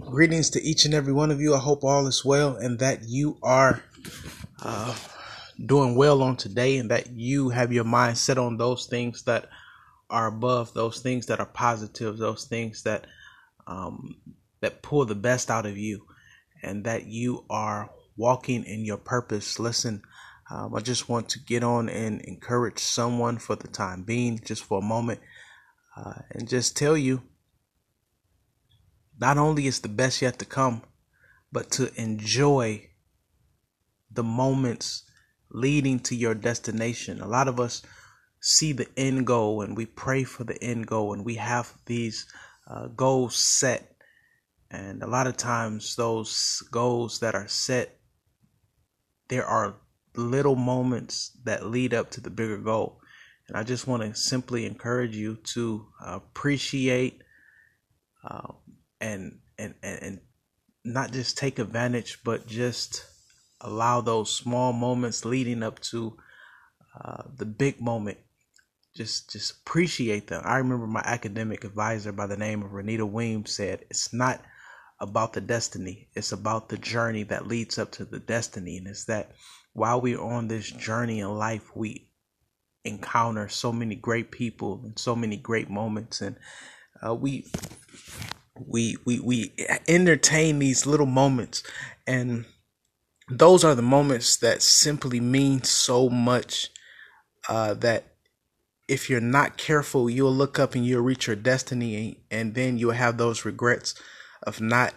Greetings to each and every one of you. I hope all is well and that you are uh, doing well on today and that you have your mind set on those things that are above, those things that are positive, those things that um, that pull the best out of you, and that you are walking in your purpose. Listen, um, I just want to get on and encourage someone for the time being, just for a moment, uh, and just tell you not only is the best yet to come, but to enjoy the moments leading to your destination. A lot of us see the end goal and we pray for the end goal and we have these uh, goals set. And a lot of times, those goals that are set, there are little moments that lead up to the bigger goal. And I just want to simply encourage you to appreciate uh, and and and not just take advantage, but just allow those small moments leading up to uh, the big moment. Just just appreciate them. I remember my academic advisor by the name of Renita Weems said, "It's not." about the destiny. It's about the journey that leads up to the destiny. And it's that while we're on this journey in life, we encounter so many great people and so many great moments. And uh, we we we we entertain these little moments. And those are the moments that simply mean so much uh, that if you're not careful you'll look up and you'll reach your destiny and then you'll have those regrets of not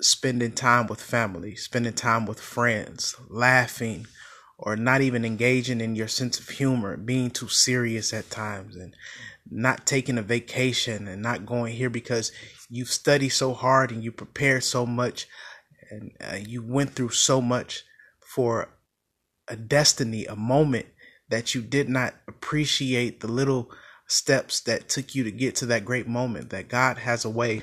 spending time with family spending time with friends laughing or not even engaging in your sense of humor being too serious at times and not taking a vacation and not going here because you've studied so hard and you prepared so much and uh, you went through so much for a destiny, a moment that you did not appreciate the little steps that took you to get to that great moment. That God has a way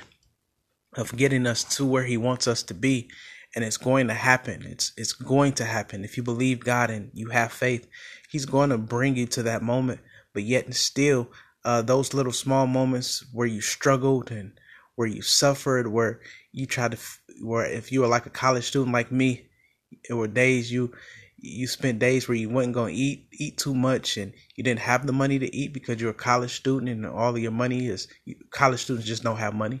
of getting us to where He wants us to be, and it's going to happen. It's it's going to happen if you believe God and you have faith. He's going to bring you to that moment, but yet still uh, those little small moments where you struggled and where you suffered, where you tried to, where if you were like a college student like me, it were days you you spent days where you wasn't going to eat eat too much and you didn't have the money to eat because you're a college student and all of your money is college students just don't have money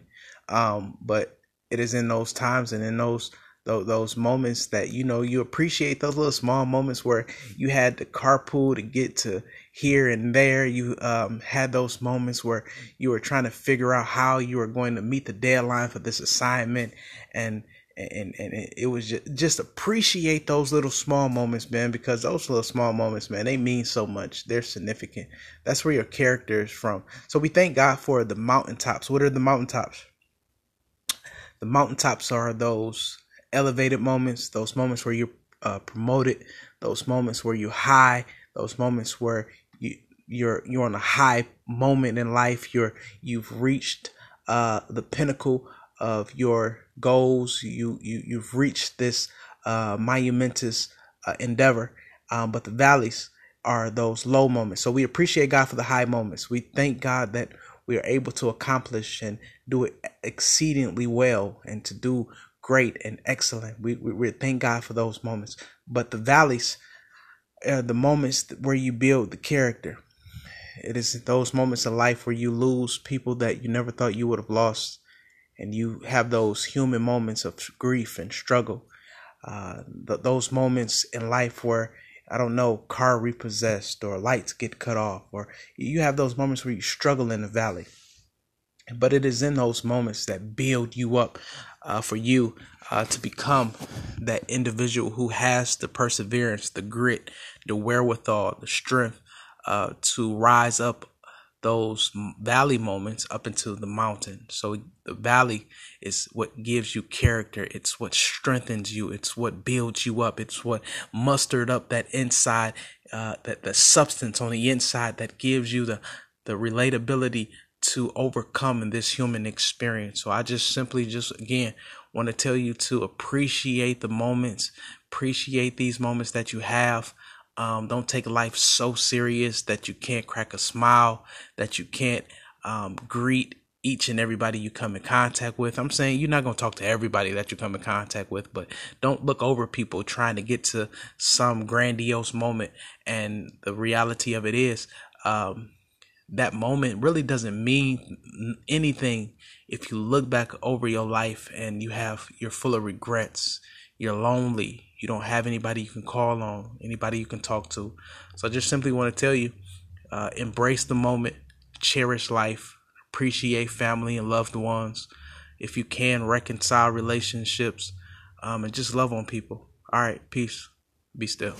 um, but it is in those times and in those, those moments that you know you appreciate those little small moments where you had to carpool to get to here and there. You um, had those moments where you were trying to figure out how you were going to meet the deadline for this assignment. And and and it was just, just appreciate those little small moments man because those little small moments man they mean so much. They're significant. That's where your character is from. So we thank god for the mountaintops. What are the mountaintops? The mountaintops are those elevated moments, those moments where you're uh, promoted, those moments where you're high, those moments where you you're you're on a high moment in life. You're you've reached uh, the pinnacle of your goals. You you you've reached this uh, monumentous uh, endeavor. Um, but the valleys are those low moments. So we appreciate God for the high moments. We thank God that we are able to accomplish and do it exceedingly well and to do great and excellent. We, we, we thank God for those moments. But the valleys are the moments where you build the character. It is those moments of life where you lose people that you never thought you would have lost, and you have those human moments of grief and struggle. Uh, th- those moments in life where I don't know, car repossessed or lights get cut off, or you have those moments where you struggle in the valley. But it is in those moments that build you up uh, for you uh, to become that individual who has the perseverance, the grit, the wherewithal, the strength uh, to rise up those valley moments up into the mountain. So the valley is what gives you character. It's what strengthens you. It's what builds you up. It's what mustered up that inside, uh, that the substance on the inside that gives you the the relatability to overcome in this human experience. So I just simply just again want to tell you to appreciate the moments, appreciate these moments that you have. Um, don't take life so serious that you can't crack a smile, that you can't um, greet each and everybody you come in contact with. I'm saying you're not going to talk to everybody that you come in contact with, but don't look over people trying to get to some grandiose moment. And the reality of it is, um, that moment really doesn't mean anything if you look back over your life and you have you're full of regrets. You're lonely. You don't have anybody you can call on anybody you can talk to. So i just simply want to tell you uh, embrace the moment cherish life appreciate family and loved ones. If you can reconcile relationships um, and just love on people. All right peace. Be still